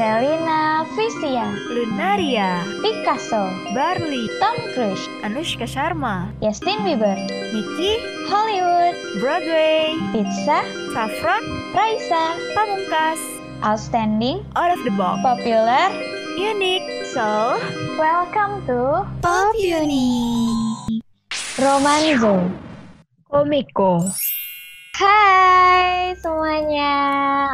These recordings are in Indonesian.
Selina Visia, Lunaria, Picasso, Barley, Tom Cruise, Anushka Sharma, Justin Bieber, Nicky, Hollywood, Broadway, Pizza, Saffron, Raisa, Pamungkas, Outstanding, Out of the Box, Popular. Unique, So, Welcome to Pop Uni, Romanzo. Komiko. Hai semuanya,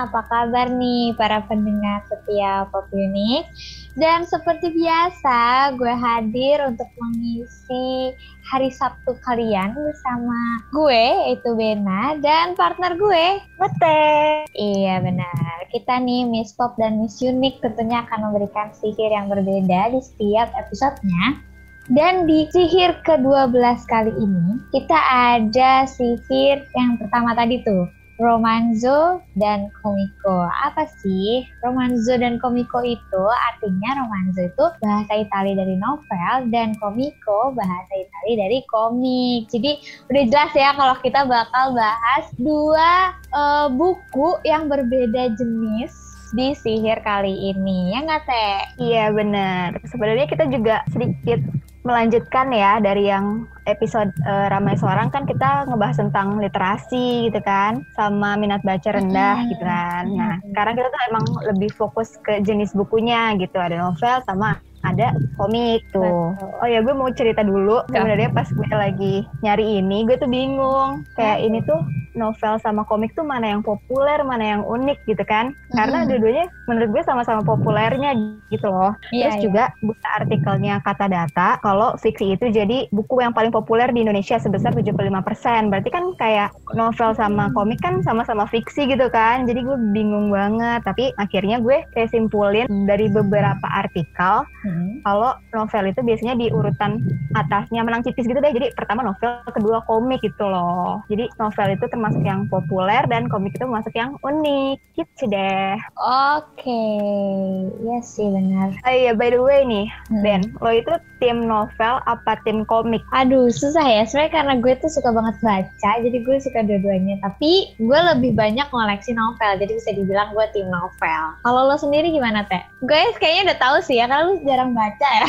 apa kabar nih para pendengar setia Pop Unique? Dan seperti biasa, gue hadir untuk mengisi hari Sabtu kalian bersama gue, yaitu Bena, dan partner gue, Mete. Iya benar, kita nih Miss Pop dan Miss Unique tentunya akan memberikan sihir yang berbeda di setiap episodenya. Dan di sihir ke-12 kali ini, kita ada sihir yang pertama tadi tuh, Romanzo dan Komiko. Apa sih? Romanzo dan Komiko itu artinya Romanzo itu bahasa Italia dari novel dan Komiko bahasa Italia dari komik. Jadi udah jelas ya kalau kita bakal bahas dua uh, buku yang berbeda jenis di sihir kali ini ya nggak teh? Iya benar. Sebenarnya kita juga sedikit melanjutkan ya dari yang episode uh, ramai seorang kan kita ngebahas tentang literasi gitu kan sama minat baca rendah gitu kan. Nah sekarang kita tuh emang lebih fokus ke jenis bukunya gitu ada novel sama ada komik tuh. Betul. Oh ya gue mau cerita dulu. Sebenarnya pas gue lagi nyari ini, gue tuh bingung. Kayak ini tuh novel sama komik tuh mana yang populer, mana yang unik gitu kan? Karena hmm. dua-duanya menurut gue sama-sama populernya gitu loh. Yeah, Terus yeah. juga buka artikelnya kata data kalau fiksi itu jadi buku yang paling populer di Indonesia sebesar 75%. Berarti kan kayak novel sama komik kan sama-sama fiksi gitu kan. Jadi gue bingung banget. Tapi akhirnya gue kayak simpulin dari beberapa artikel hmm. kalau novel itu biasanya di urutan atasnya menang tipis gitu deh jadi pertama novel kedua komik gitu loh jadi novel itu termasuk yang populer dan komik itu termasuk yang unik gitu deh oke okay. ya yes, sih benar oh iya by the way nih hmm. Ben lo itu tim novel apa tim komik aduh susah ya sebenarnya karena gue tuh suka banget baca jadi gue suka dua-duanya tapi gue lebih banyak ngoleksi novel jadi bisa dibilang gue tim novel kalau lo sendiri gimana teh gue kayaknya udah tahu sih ya karena lo jarang baca ya.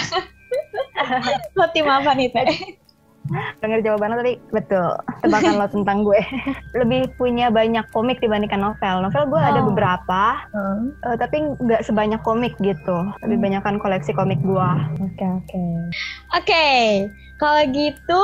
lo tim apa nih Teh? Dengar jawabannya tadi betul. Tebakan lo tentang gue. Lebih punya banyak komik dibandingkan novel. Novel gue oh. ada beberapa, hmm. uh, tapi nggak sebanyak komik gitu. Lebih hmm. banyak kan koleksi komik gue. Oke okay, oke. Okay. Oke, okay. kalau gitu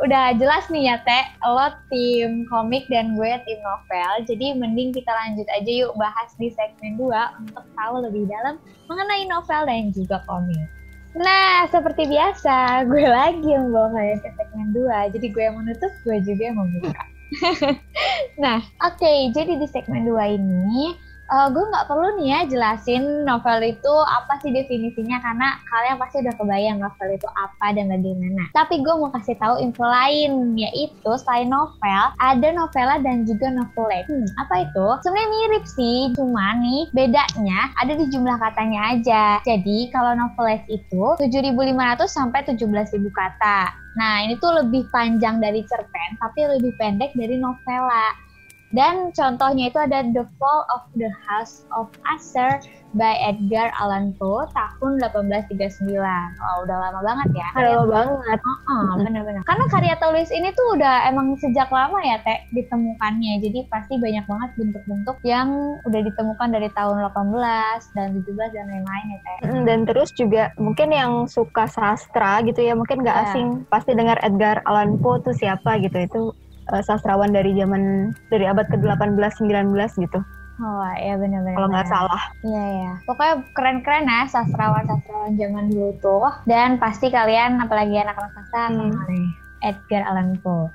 udah jelas nih ya Teh, lo tim komik dan gue tim novel. Jadi mending kita lanjut aja yuk bahas di segmen 2 untuk tahu lebih dalam mengenai novel dan juga komik. Nah, seperti biasa, gue lagi yang bawa kalian ke segmen 2. Jadi gue yang menutup, gue juga yang membuka. nah, oke, okay, jadi di segmen 2 ini uh, gue nggak perlu nih ya jelasin novel itu apa sih definisinya karena kalian pasti udah kebayang novel itu apa dan bagaimana. Tapi gue mau kasih tahu info lain yaitu selain novel ada novela dan juga novelet. Hmm, apa itu? Sebenarnya mirip sih, cuma nih bedanya ada di jumlah katanya aja. Jadi kalau novelet itu 7.500 sampai 17.000 kata. Nah, ini tuh lebih panjang dari cerpen, tapi lebih pendek dari novela. Dan contohnya itu ada The Fall of the House of Usher by Edgar Allan Poe tahun 1839. Oh, udah lama banget ya. Lama banget. Uh -uh, bener-bener. Karena karya tulis ini tuh udah emang sejak lama ya, Teh, ditemukannya. Jadi pasti banyak banget bentuk-bentuk yang udah ditemukan dari tahun 18 dan 17 dan lain-lain ya, Teh. Dan terus juga mungkin yang suka sastra gitu ya, mungkin nggak yeah. asing. Pasti dengar Edgar Allan Poe tuh siapa gitu. Itu uh, sastrawan dari zaman dari abad ke-18 19 gitu. Oh iya benar-benar. Kalau nggak salah. Iya ya. Pokoknya keren-keren ya sastrawan-sastrawan zaman dulu tuh. Dan pasti kalian apalagi anak-anak sastra hmm. Edgar Allan Poe.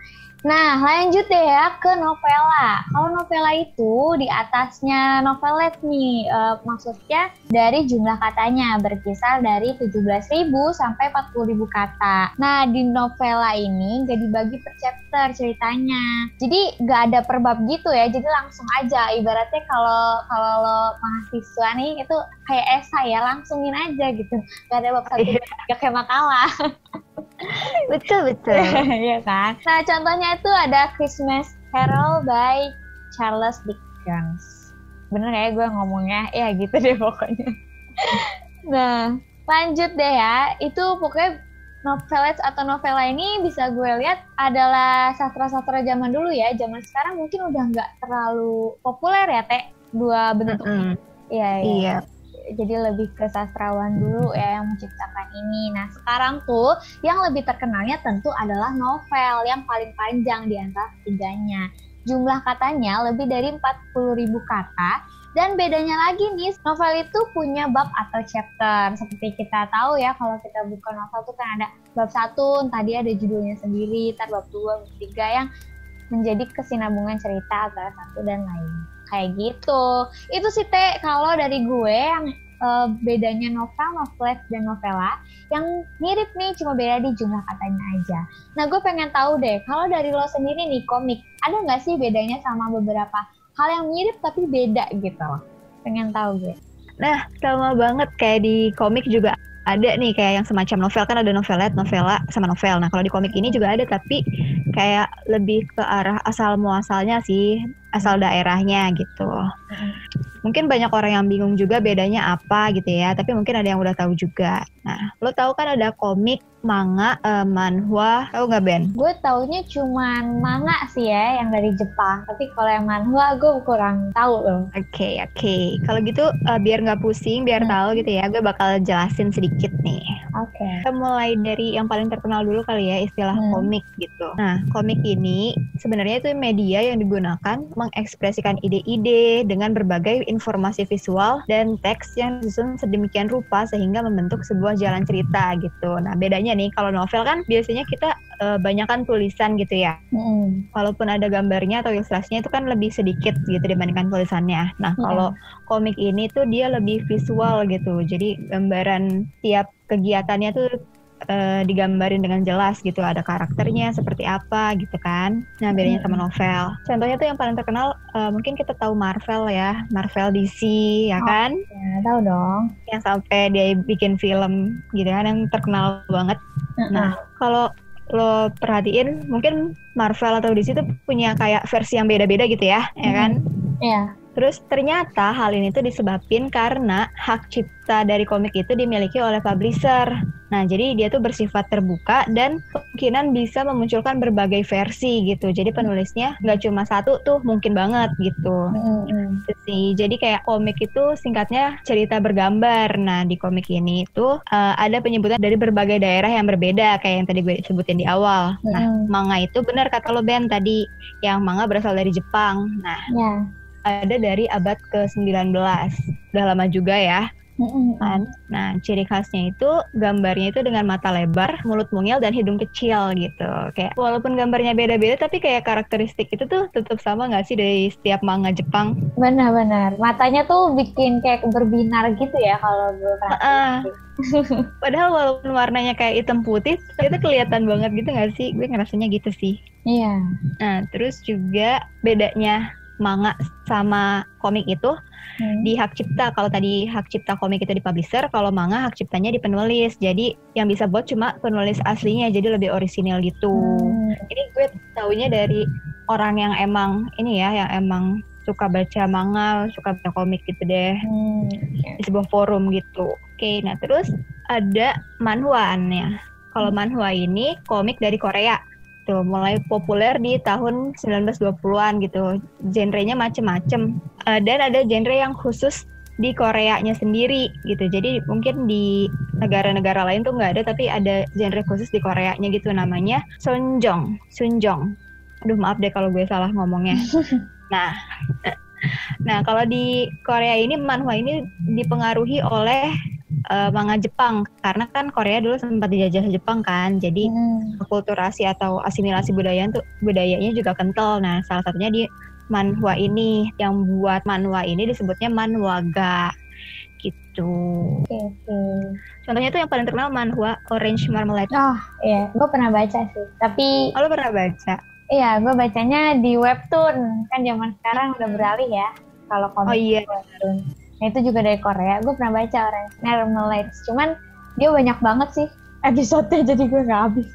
Nah, lanjut deh ya ke novela. Kalau novela itu di atasnya novelet nih, uh, maksudnya dari jumlah katanya berkisar dari 17.000 sampai 40.000 kata. Nah, di novela ini gak dibagi per chapter ceritanya. Jadi gak ada per bab gitu ya, jadi langsung aja. Ibaratnya kalau kalau lo mahasiswa nih itu kayak esai ya, langsungin aja gitu. Gak ada bab satu, iya. gak kayak makalah. betul betul. Iya kan. Nah contohnya itu ada Christmas Carol by Charles Dickens. bener kayak gue ngomongnya ya gitu deh pokoknya nah lanjut deh ya itu pokoknya novelet atau novela ini bisa gue lihat adalah sastra-sastra zaman dulu ya zaman sekarang mungkin udah nggak terlalu populer ya teh dua bentuk Mm-mm. iya iya Iya. jadi lebih ke sastrawan dulu ya yang menciptakan ini. Nah sekarang tuh yang lebih terkenalnya tentu adalah novel yang paling panjang di antara ketiganya. Jumlah katanya lebih dari 40.000 kata dan bedanya lagi nih novel itu punya bab atau chapter. Seperti kita tahu ya kalau kita buka novel tuh kan ada bab satu, tadi ada judulnya sendiri, ntar bab dua, bab tiga yang menjadi kesinambungan cerita antara satu dan lain. Kayak gitu. Itu sih Teh kalau dari gue yang eh, bedanya novel, novelet, dan novela yang mirip nih cuma beda di jumlah katanya aja. Nah gue pengen tahu deh, kalau dari lo sendiri nih komik, ada nggak sih bedanya sama beberapa hal yang mirip tapi beda gitu loh? Pengen tahu gue. Nah, sama banget kayak di komik juga ada nih kayak yang semacam novel kan ada novelet, novela sama novel. Nah, kalau di komik ini juga ada tapi kayak lebih ke arah asal muasalnya sih, asal daerahnya gitu. Mungkin banyak orang yang bingung juga bedanya apa gitu ya, tapi mungkin ada yang udah tahu juga. Nah, lo tahu kan ada komik, manga, eh, manhwa, tahu nggak Ben? Gue taunya cuman manga sih ya yang dari Jepang. Tapi kalau yang manhwa gue kurang tahu loh. Oke, oke. Kalau gitu eh, biar nggak pusing, biar Hmm. tahu gitu ya, gue bakal jelasin sedikit nih. Oke. Kita mulai dari yang paling terkenal dulu kali ya istilah Hmm. komik gitu. Nah, komik ini sebenarnya itu media yang digunakan mengekspresikan ide-ide dengan berbagai informasi visual dan teks yang disusun sedemikian rupa sehingga membentuk sebuah jalan cerita gitu. Nah, bedanya nih kalau novel kan biasanya kita eh, banyakan tulisan gitu ya. Mm-mm. Walaupun ada gambarnya atau ilustrasinya itu kan lebih sedikit gitu dibandingkan tulisannya. Nah, Iya. kalau komik ini tuh dia lebih visual gitu. Jadi gambaran tiap kegiatannya tuh eh, digambarin dengan jelas gitu. Ada karakternya seperti apa gitu kan. Nah, bedanya sama novel. Contohnya tuh yang paling terkenal eh, mungkin kita tahu Marvel ya, Marvel DC ya Oh. kan, Ya, tahu dong. yang sampai dia bikin film gitu kan yang terkenal banget. Nah, kalau lo perhatiin mungkin Marvel atau DC itu punya kayak versi yang beda-beda gitu ya, ya kan? Iya. Terus ternyata hal ini tuh disebabkan karena hak cipta dari komik itu dimiliki oleh publisher. Nah, jadi dia tuh bersifat terbuka dan kemungkinan bisa memunculkan berbagai versi gitu. Jadi penulisnya nggak cuma satu tuh mungkin banget gitu. Gitu sih. Jadi kayak komik itu singkatnya cerita bergambar. Nah, di komik ini itu eh, ada penyebutan dari berbagai daerah yang berbeda kayak yang tadi gue sebutin di awal. Nah, Mm-mm. manga itu benar kata lo Ben tadi yang manga berasal dari Jepang. Nah, Ya. Ada dari abad ke-19. Udah lama juga ya. Kan? Nah, ciri khasnya itu gambarnya itu dengan mata lebar, mulut mungil dan hidung kecil gitu. Kayak walaupun gambarnya beda-beda tapi kayak karakteristik itu tuh tetap sama nggak sih dari setiap manga Jepang? Benar-benar. Matanya tuh bikin kayak berbinar gitu ya kalau gue perhatiin. Ah. Padahal walaupun warnanya kayak hitam putih, itu kelihatan banget gitu nggak sih? Gue ngerasanya gitu sih. Iya. Nah, terus juga bedanya manga sama komik itu Hmm. di hak cipta. Kalau tadi hak cipta komik itu di publisher, kalau manga hak ciptanya di penulis. Jadi yang bisa buat cuma penulis aslinya, jadi lebih orisinil gitu. Hmm. Ini gue taunya dari orang yang emang ini ya, yang emang suka baca manga, suka baca komik gitu deh Hmm. di sebuah forum gitu. Oke, nah terus ada manhwa-nya. Kalau manhwa ini komik dari Korea. Tuh, mulai populer di tahun 1920-an gitu. Genrenya macem-macem. Eh, dan ada genre yang khusus di Koreanya sendiri gitu. Jadi mungkin di negara-negara lain tuh nggak ada, tapi ada genre khusus di Koreanya gitu namanya Sunjong. Sunjong. Aduh maaf deh kalau gue salah ngomongnya. Nah, nah kalau di Korea ini manhwa ini dipengaruhi oleh eh, manga Jepang karena kan Korea dulu sempat dijajah Jepang kan, jadi Hmm. akulturasi atau asimilasi budaya tuh budayanya juga kental. Nah, salah satunya di manhwa ini yang buat manhwa ini disebutnya manhwaga gitu. Oke, oke. Contohnya tuh yang paling terkenal manhwa Orange Marmalade. Oh, iya. Gue pernah baca sih. Tapi, Oh, lo pernah baca? iya, gue bacanya di webtoon. Kan zaman sekarang udah beralih ya. Kalau komik Oh iya. webtoon. Nah, itu juga dari Korea. Gue pernah baca Orange Marmalade. Cuman, dia banyak banget sih episode jadi gue nggak habis.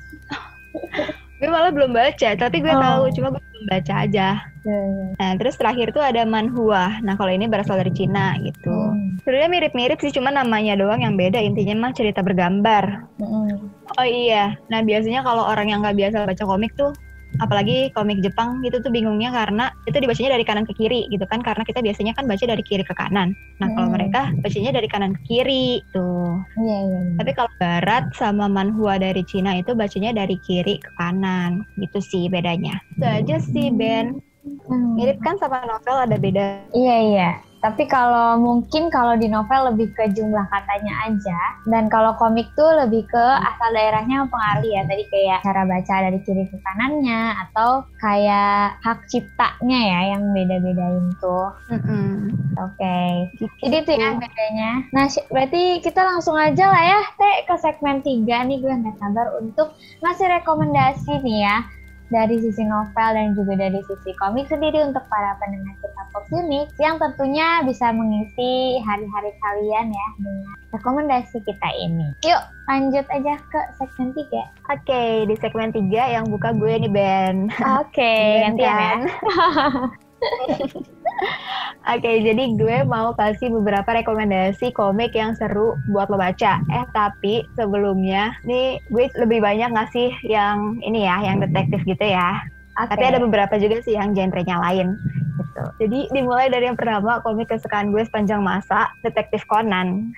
gue malah belum baca, tapi gue Oh. tahu, cuma gue belum baca aja. Hmm. Nah, terus terakhir tuh ada manhua. Nah, kalau ini berasal dari Cina gitu. Hmm. Sebenarnya mirip-mirip sih, cuma namanya doang yang beda. Intinya mah cerita bergambar. Hmm. Oh iya, nah biasanya kalau orang yang nggak biasa baca komik tuh, apalagi komik Jepang gitu tuh bingungnya karena itu dibacanya dari kanan ke kiri gitu kan, karena kita biasanya kan baca dari kiri ke kanan. Nah kalau Hmm. mereka bacanya dari kanan ke kiri tuh. Iya. Tapi kalau Barat sama manhua dari Cina itu bacanya dari kiri ke kanan, gitu sih bedanya. Itu aja sih Ben. Hmm. Mirip kan sama novel ada beda. Iya iya. Tapi kalau mungkin kalau di novel lebih ke jumlah katanya aja, dan kalau komik tuh lebih ke asal daerahnya mempengaruhi ya. Tadi kayak cara baca dari kiri ke kanannya, atau kayak hak ciptanya ya yang beda-bedain tuh. Mm-mm. Oke. Jadi itu ya bedanya. Nah berarti kita langsung aja lah ya, Teh, ke segmen 3 nih gue nggak sabar untuk ngasih rekomendasi nih ya dari sisi novel dan juga dari sisi komik sendiri untuk para pendengar kita Pop Unix yang tentunya bisa mengisi hari-hari kalian ya dengan rekomendasi kita ini. Yuk lanjut aja ke segmen 3. Oke, di segmen 3 yang buka gue nih Ben. Oke, gantian ya. Oke, jadi gue mau kasih beberapa rekomendasi komik yang seru buat lo baca. Eh, tapi sebelumnya, nih gue lebih banyak ngasih yang ini ya, yang detektif gitu ya. Oke. Tapi ada beberapa juga sih yang genrenya lain gitu. Jadi dimulai dari yang pertama komik kesukaan gue sepanjang masa, Detektif Conan.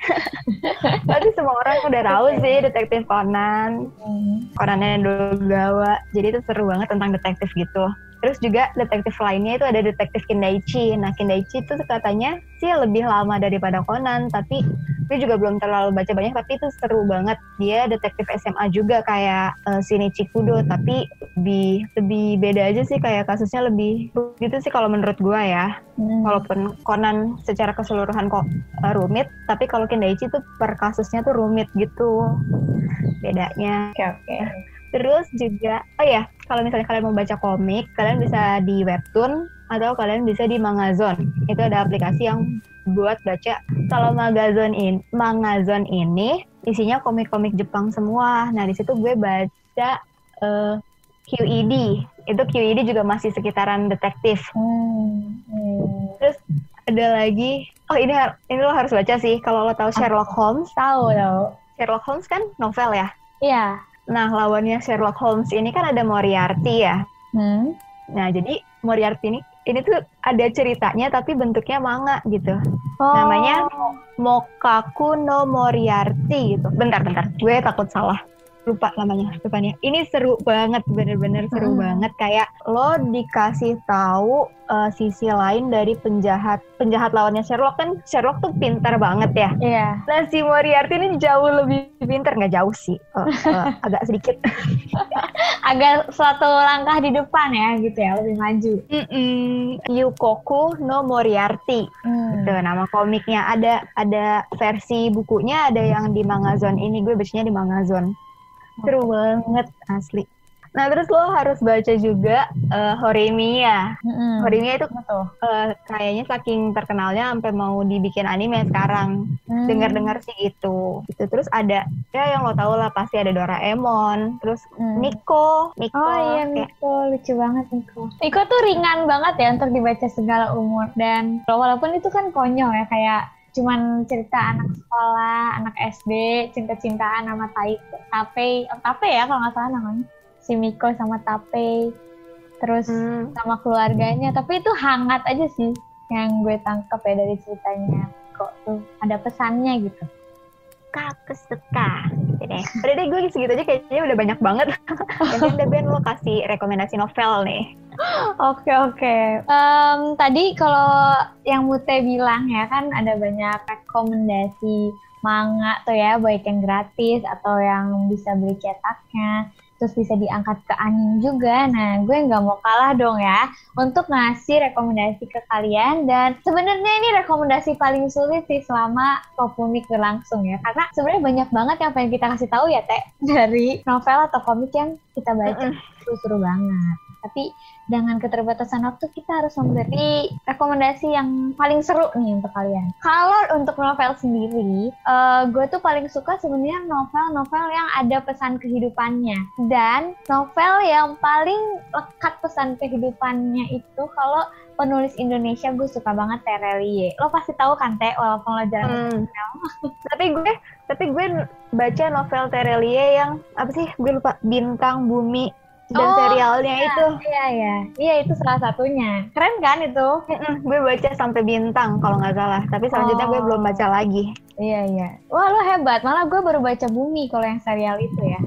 Pasti semua orang udah tahu sih Detektif Conan. Hmm. Conannya Dogawa. Jadi itu seru banget tentang detektif gitu. Terus juga detektif lainnya itu ada detektif Kindaichi. Nah Kindaichi itu katanya sih lebih lama daripada Conan, tapi gue juga belum terlalu baca banyak, tapi itu seru banget. Dia detektif SMA juga kayak uh, Shinichi Kudo, tapi lebih lebih beda aja sih kayak kasusnya lebih gitu sih kalau menurut gue ya. Hmm. Walaupun Conan secara keseluruhan kok uh, rumit, tapi kalau Kindaichi tuh per kasusnya tuh rumit gitu. Bedanya. Oke oke. Terus juga, oh ya, kalau misalnya kalian mau baca komik, kalian bisa di webtoon atau kalian bisa di Mangazon. Itu ada aplikasi yang buat baca. Kalau Magazon in, Mangazon ini isinya komik-komik Jepang semua. Nah di situ gue baca eh, QED. Itu QED juga masih sekitaran detektif. Hmm. Hmm. Terus ada lagi, oh ini ini lo harus baca sih. Kalau lo tahu Sherlock Holmes, Tahu tahu. Sherlock Holmes kan novel ya. Iya. Nah lawannya Sherlock Holmes ini kan ada Moriarty ya. Hmm. Nah, jadi Moriarty ini ini tuh ada ceritanya tapi bentuknya manga gitu. Oh. Namanya Mokaku no Moriarty gitu. Bentar, bentar. Gue takut salah. Lupa namanya depannya. Ini seru banget, bener-bener seru Hmm. banget. Kayak lo dikasih tahu uh, sisi lain dari penjahat. Penjahat lawannya Sherlock kan Sherlock tuh pintar banget ya. Iya. Nah si Moriarty ini jauh lebih pintar, nggak jauh sih, Uh, uh, agak sedikit. Agak suatu langkah di depan ya gitu ya, lebih maju. Mm-mm. Yukoku no Moriarty. Hmm. Itu nama komiknya ada ada versi bukunya ada yang di Mangazon ini gue bacanya di Mangazon. Seru banget asli. Nah terus lo harus baca juga eh, Horimiya. Hmm. Horimiya itu Betul. eh, kayaknya saking terkenalnya sampai mau dibikin anime sekarang. Hmm. Dengar-dengar sih gitu. Gitu terus ada ya yang lo tau lah pasti ada Doraemon. Terus Hmm. Nico, Nico. Oh iya kayak- Miko, lucu banget Miko. Miko tuh ringan banget ya untuk dibaca segala umur dan walaupun itu kan konyol ya kayak cuman cerita anak sekolah, anak SD, cinta-cintaan sama Tai, Tape, oh, Tape ya kalau nggak salah namanya. Si Miko sama Tape, terus Hmm. sama keluarganya. Tapi itu hangat aja sih yang gue tangkap ya dari ceritanya. Kok tuh ada pesannya gitu. aku suka gitu deh. Udah deh gue segitu aja kayaknya udah banyak banget. Mungkin deh Ben lo kasih rekomendasi novel nih. Oke oke. Tadi kalau yang Mute bilang ya kan ada banyak rekomendasi manga tuh ya, baik yang gratis atau yang bisa beli cetaknya, terus bisa diangkat ke anime juga. Nah, gue nggak mau kalah dong ya untuk ngasih rekomendasi ke kalian. Dan sebenarnya ini rekomendasi paling sulit sih selama Popunik berlangsung ya, karena sebenarnya banyak banget yang pengen kita kasih tahu ya Teh dari novel atau komik yang kita baca. Mm-mm. Seru-seru banget. Tapi dengan keterbatasan waktu kita harus memberi rekomendasi yang paling seru nih untuk kalian. Kalau untuk novel sendiri, uh, gue tuh paling suka sebenarnya novel-novel yang ada pesan kehidupannya. Dan novel yang paling lekat pesan kehidupannya itu kalau penulis Indonesia gue suka banget Terelie. Lo pasti tahu kan Teh walaupun lo jarang hmm. tapi gue tapi gue baca novel Terelie yang apa sih? Gue lupa Bintang Bumi dan oh, serialnya iya, itu. Iya iya. Iya itu salah satunya. Keren kan itu? gue baca sampai bintang kalau nggak salah. Tapi selanjutnya oh. gue belum baca lagi. Iya iya. Wah lo hebat. Malah gue baru baca Bumi kalau yang serial itu ya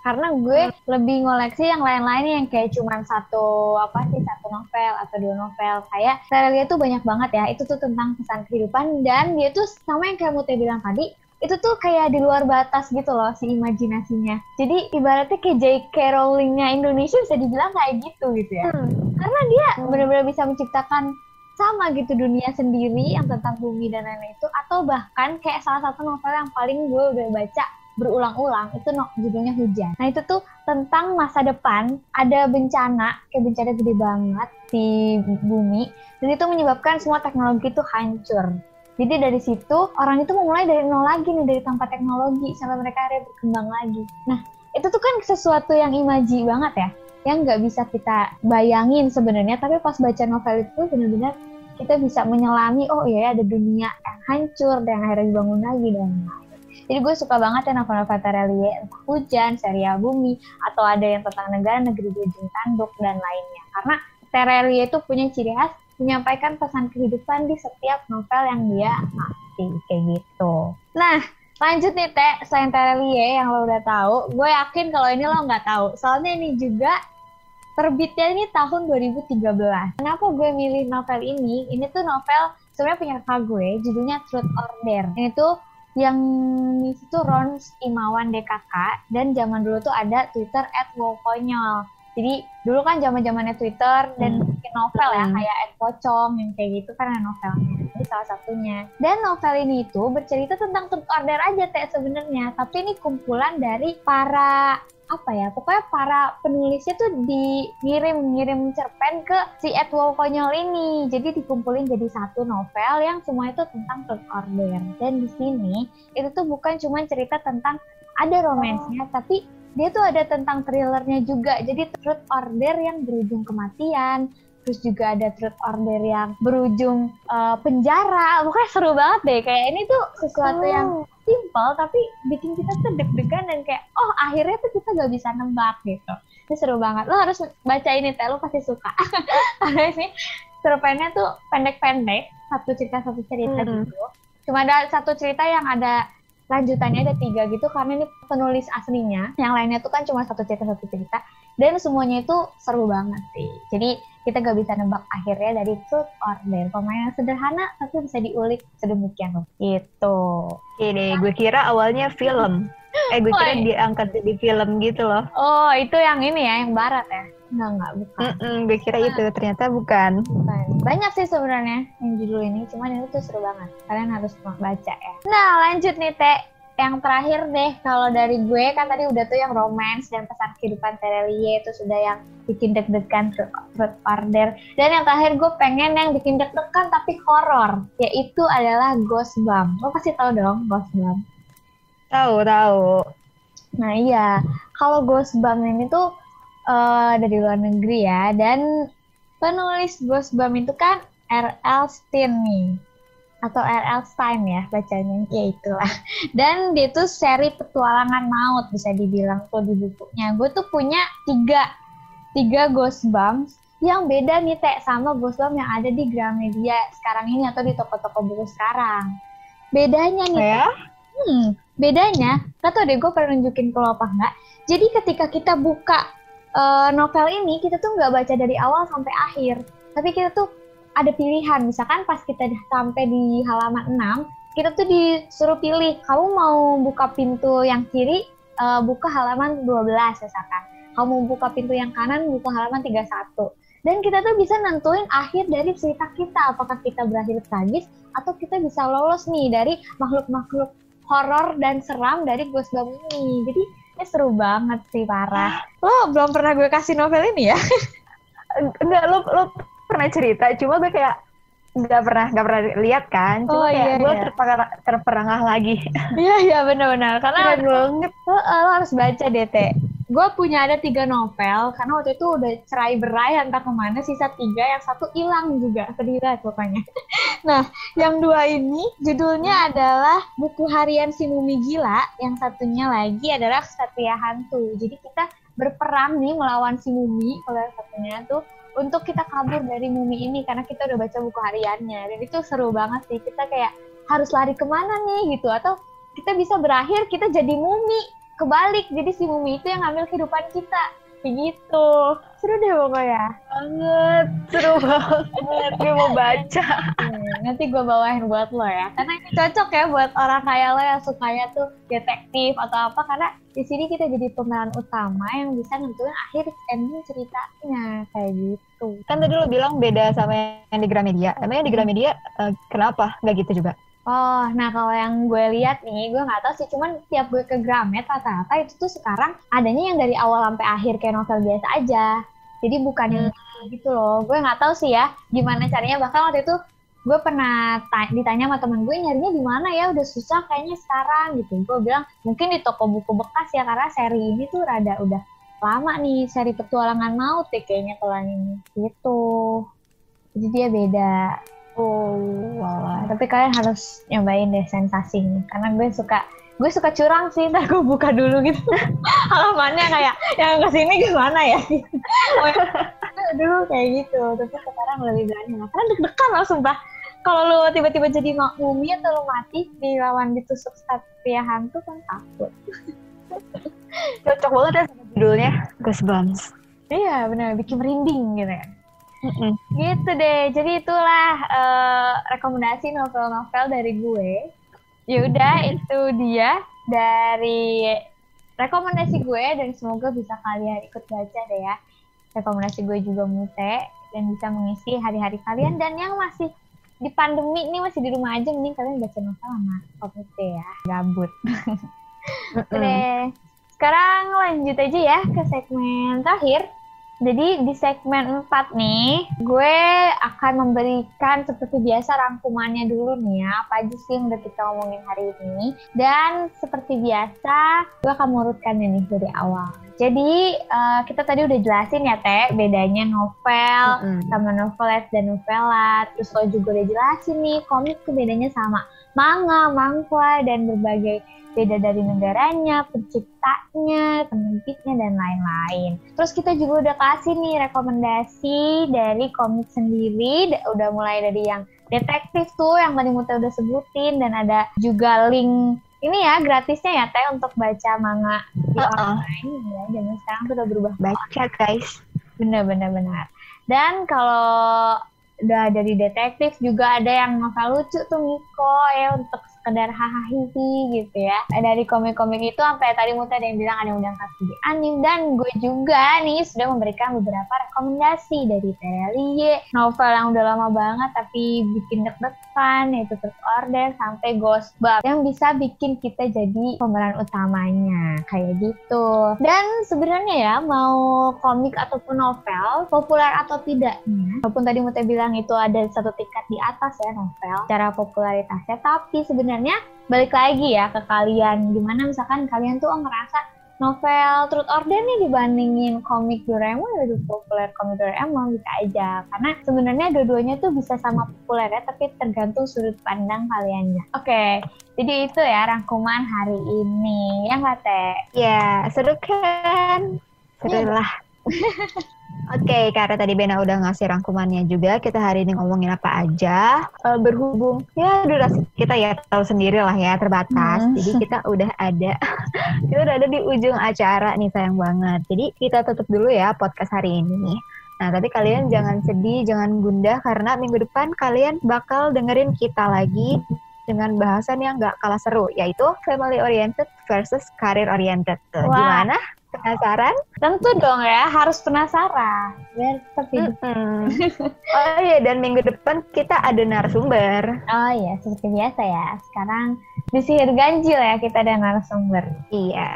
karena gue hmm. lebih ngoleksi yang lain-lainnya yang kayak cuma satu apa sih satu novel atau dua novel kayak serialnya tuh banyak banget ya itu tuh tentang pesan kehidupan dan dia tuh sama yang kayak Mute bilang tadi itu tuh kayak di luar batas gitu loh si imajinasinya. Jadi ibaratnya kayak J.K. Rowling-nya Indonesia bisa dibilang kayak gitu gitu ya. Hmm. Karena dia hmm. benar-benar bisa menciptakan sama gitu dunia sendiri yang tentang bumi dan lain-lain itu atau bahkan kayak salah satu novel yang paling gue udah baca berulang-ulang itu no, judulnya hujan. Nah itu tuh tentang masa depan ada bencana kayak bencana gede banget di bumi dan itu menyebabkan semua teknologi itu hancur. Jadi dari situ orang itu memulai dari nol lagi nih dari tanpa teknologi sampai mereka akhirnya berkembang lagi. Nah itu tuh kan sesuatu yang imaji banget ya, yang nggak bisa kita bayangin sebenarnya. Tapi pas baca novel itu benar-benar kita bisa menyelami, oh iya ada dunia yang hancur dan akhirnya dibangun lagi dan lain. Jadi gue suka banget ya novel-novel Terelie, entah hujan, serial bumi, atau ada yang tentang negara, negeri ujung tanduk, dan lainnya. Karena Terelie itu punya ciri khas menyampaikan pesan kehidupan di setiap novel yang dia ngasih, kayak gitu. Nah, lanjut nih Teh, selain Terelie yang lo udah tahu, gue yakin kalau ini lo nggak tahu. Soalnya ini juga terbitnya ini tahun 2013. Kenapa gue milih novel ini? Ini tuh novel sebenarnya punya kakak gue, judulnya Truth or Dare. Ini tuh yang itu Rons Imawan DKK dan zaman dulu tuh ada Twitter at Wokonyol. Jadi dulu kan zaman zamannya Twitter dan hmm. bikin novel ya hmm. kayak at Pocong yang kayak gitu karena novelnya. Ini salah satunya. Dan novel ini itu bercerita tentang truth order aja teh sebenarnya, tapi ini kumpulan dari para apa ya pokoknya para penulisnya tuh dikirim ngirim cerpen ke si Edward Konyol ini jadi dikumpulin jadi satu novel yang semua itu tentang Truth Order dan di sini itu tuh bukan cuma cerita tentang ada romansnya oh. tapi dia tuh ada tentang thrillernya juga. Jadi Truth Order yang berujung kematian terus juga ada truth order yang berujung uh, penjara. Pokoknya seru banget deh. Kayak ini tuh sesuatu oh. yang simple tapi bikin kita tuh deg-degan dan kayak oh akhirnya tuh kita gak bisa nembak gitu. Ini seru banget. Lo harus baca ini teh. Lo pasti suka. Karena ini cerpennya tuh pendek-pendek. Satu cerita satu cerita hmm. gitu. Cuma ada satu cerita yang ada lanjutannya ada tiga gitu karena ini penulis aslinya. Yang lainnya tuh kan cuma satu cerita satu cerita. Dan semuanya itu seru banget sih. Jadi kita gak bisa nebak akhirnya dari truth or dare. Pemain yang sederhana tapi bisa diulik sedemikian gitu. Oke deh gue kira awalnya film eh gue kira diangkat jadi film gitu loh oh itu yang ini ya yang barat ya Enggak, enggak, bukan. Mm -mm, gue kira nah. itu, ternyata bukan. bukan. Banyak sih sebenarnya yang judul ini, cuman ini tuh seru banget. Kalian harus baca ya. Nah, lanjut nih, Teh yang terakhir deh kalau dari gue kan tadi udah tuh yang romance dan pesan kehidupan Terelie itu sudah yang bikin deg-degan Truth Order dan yang terakhir gue pengen yang bikin deg-degan tapi horor yaitu adalah Ghost Bump lo pasti tahu dong Ghost Bump tahu tahu. Nah iya. Kalau Ghost Bump ini tuh uh, dari luar negeri ya. Dan penulis Ghost Bump itu kan R.L. Stein nih. Atau R.L. Stein ya bacanya. Ya itulah. Dan dia tuh seri petualangan maut bisa dibilang tuh di bukunya. Gue tuh punya tiga tiga ghost bumps yang beda nih teh sama ghost bump yang ada di Gramedia sekarang ini atau di toko-toko buku sekarang. Bedanya nih ya? hmm, bedanya gak tau deh gue pernah nunjukin ke lo apa enggak? Jadi ketika kita buka uh, novel ini kita tuh nggak baca dari awal sampai akhir. Tapi kita tuh ada pilihan. Misalkan pas kita sampai di halaman 6 kita tuh disuruh pilih kamu mau buka pintu yang kiri uh, buka halaman 12 misalkan. Kamu buka pintu yang kanan buka halaman 31 dan kita tuh bisa nentuin akhir dari cerita kita. Apakah kita berakhir tragis atau kita bisa lolos nih dari makhluk-makhluk horor dan seram dari Ghost Bump ini jadi ini seru banget sih parah lo belum pernah gue kasih novel ini ya? Enggak lo lo pernah cerita. Cuma gue kayak nggak pernah nggak pernah lihat kan? Cuma Oh, kayak iya, gue iya. terperangah, terperangah lagi. Iya iya benar-benar. Karena banget. Heeh, lo harus baca deh teh. Gue punya ada tiga novel karena waktu itu udah cerai berai entah ke mana sisa tiga yang satu hilang juga sedih pokoknya. Nah yang dua ini judulnya adalah buku harian si Mumi Gila, yang satunya lagi adalah Satria Hantu. Jadi kita berperang nih melawan si Mumi kalau yang satunya tuh untuk kita kabur dari Mumi ini karena kita udah baca buku hariannya dan itu seru banget sih kita kayak harus lari ke mana nih gitu atau kita bisa berakhir kita jadi mumi kebalik. Jadi si mumi itu yang ngambil kehidupan kita. Kayak gitu. Seru deh pokoknya. Banget. Seru banget. Gue mau baca. Hmm, nanti gue bawain buat lo ya. Karena ini cocok ya buat orang kayak lo yang sukanya tuh detektif atau apa. Karena di sini kita jadi pemeran utama yang bisa nentuin akhir ending ceritanya. Kayak gitu. Kan tadi lo bilang beda sama yang di Gramedia. Emangnya di Gramedia eh, kenapa? Nggak gitu juga Oh, nah kalau yang gue lihat nih, gue nggak tahu sih, cuman tiap gue ke Gramet rata-rata itu tuh sekarang adanya yang dari awal sampai akhir kayak novel biasa aja. Jadi bukan yang gitu loh. Gue nggak tahu sih ya gimana caranya. Bahkan waktu itu gue pernah ta- ditanya sama temen gue nyarinya di mana ya, udah susah kayaknya sekarang gitu. Gue bilang mungkin di toko buku bekas ya karena seri ini tuh rada udah lama nih seri petualangan maut deh kayaknya kalau ini gitu. Jadi dia beda. Oh Nah, tapi kalian harus nyobain deh sensasinya. Karena gue suka gue suka curang sih. Ntar gue buka dulu gitu. Halamannya kayak yang ke sini gimana ya? Dulu kayak gitu. Tapi sekarang lebih berani. Lah karena deg-degan lah sumpah. Kalau lu tiba-tiba jadi mumi atau lu mati dilawan ditusuk satria hantu kan takut. Cocok banget ya sama judulnya Goosebumps. Iya benar bikin merinding gitu ya Mm-mm. Gitu deh. Jadi itulah eh, rekomendasi novel-novel dari gue. Ya udah itu dia dari rekomendasi gue dan semoga bisa kalian ikut baca deh ya. Rekomendasi gue juga mute dan bisa mengisi hari-hari kalian dan yang masih di pandemi ini masih di rumah aja mending kalian baca novel sama deh ya. Gabut. Gitu deh. Sekarang lanjut aja ya ke segmen terakhir. Jadi di segmen 4 nih, gue akan memberikan seperti biasa rangkumannya dulu nih ya, apa aja sih yang udah kita omongin hari ini. Dan seperti biasa, gue akan mengurutkannya nih dari awal. Jadi eh, kita tadi udah jelasin ya Teh, bedanya novel Mm-mm. sama novelet dan novelat. Terus lo juga udah jelasin nih, komik tuh bedanya sama manga, manghwa, dan berbagai beda dari negaranya, penciptanya, penerbitnya, dan lain-lain. Terus kita juga udah kasih nih rekomendasi dari komik sendiri, da- udah mulai dari yang detektif tuh yang tadi Muta udah sebutin, dan ada juga link ini ya gratisnya ya Teh untuk baca manga di Uh-uh. online ya. Zaman sekarang tuh udah berubah baca guys Benar-benar benar. Dan kalau udah dari detektif juga ada yang novel lucu tuh Miko ya untuk sekedar hahaha gitu ya. Dari komik-komik itu sampai tadi Muta ada yang bilang ada yang udah di anim dan gue juga nih sudah memberikan beberapa rekomendasi dari Terelie, novel yang udah lama banget tapi bikin deg-degan yaitu First Order sampai Ghost Bug yang bisa bikin kita jadi pemeran utamanya kayak gitu. Dan sebenarnya ya mau komik ataupun novel populer atau tidaknya, walaupun tadi Muta bilang itu ada satu tingkat di atas ya novel cara popularitasnya, tapi sebenarnya balik lagi ya ke kalian. Gimana misalkan kalian tuh oh, ngerasa novel Truth Order nih dibandingin komik Doraemon lebih populer komik Doraemon bisa aja. Karena sebenarnya dua-duanya tuh bisa sama populer ya tapi tergantung sudut pandang kaliannya. Oke jadi itu ya rangkuman hari ini. Yang teh? Ya seru kan? Seru Iya. lah Oke, karena tadi Bena udah ngasih rangkumannya juga, kita hari ini ngomongin apa aja. Eh, berhubung ya durasi kita ya tahu sendiri lah ya terbatas. Hmm. Jadi kita udah ada, kita udah ada di ujung acara nih sayang banget. Jadi kita tutup dulu ya podcast hari ini. Nah, tapi kalian jangan sedih, jangan gundah karena minggu depan kalian bakal dengerin kita lagi dengan bahasan yang gak kalah seru, yaitu family oriented versus career oriented. Wah. Gimana? penasaran? Tentu dong ya, harus penasaran. Biar tapi. Mm -hmm. oh iya, dan minggu depan kita ada narasumber. Oh iya, seperti biasa ya. Sekarang di sihir ganjil ya kita ada narasumber. Iya.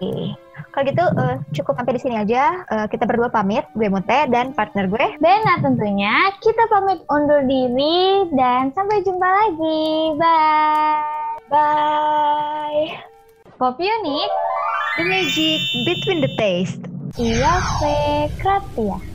Oke. Kalau gitu uh, cukup sampai di sini aja. Uh, kita berdua pamit, gue Mute dan partner gue. Bena tentunya. Kita pamit undur diri dan sampai jumpa lagi. Bye. Bye. Pop Unique The Magic Between the Taste. Iya, Fe. Kratia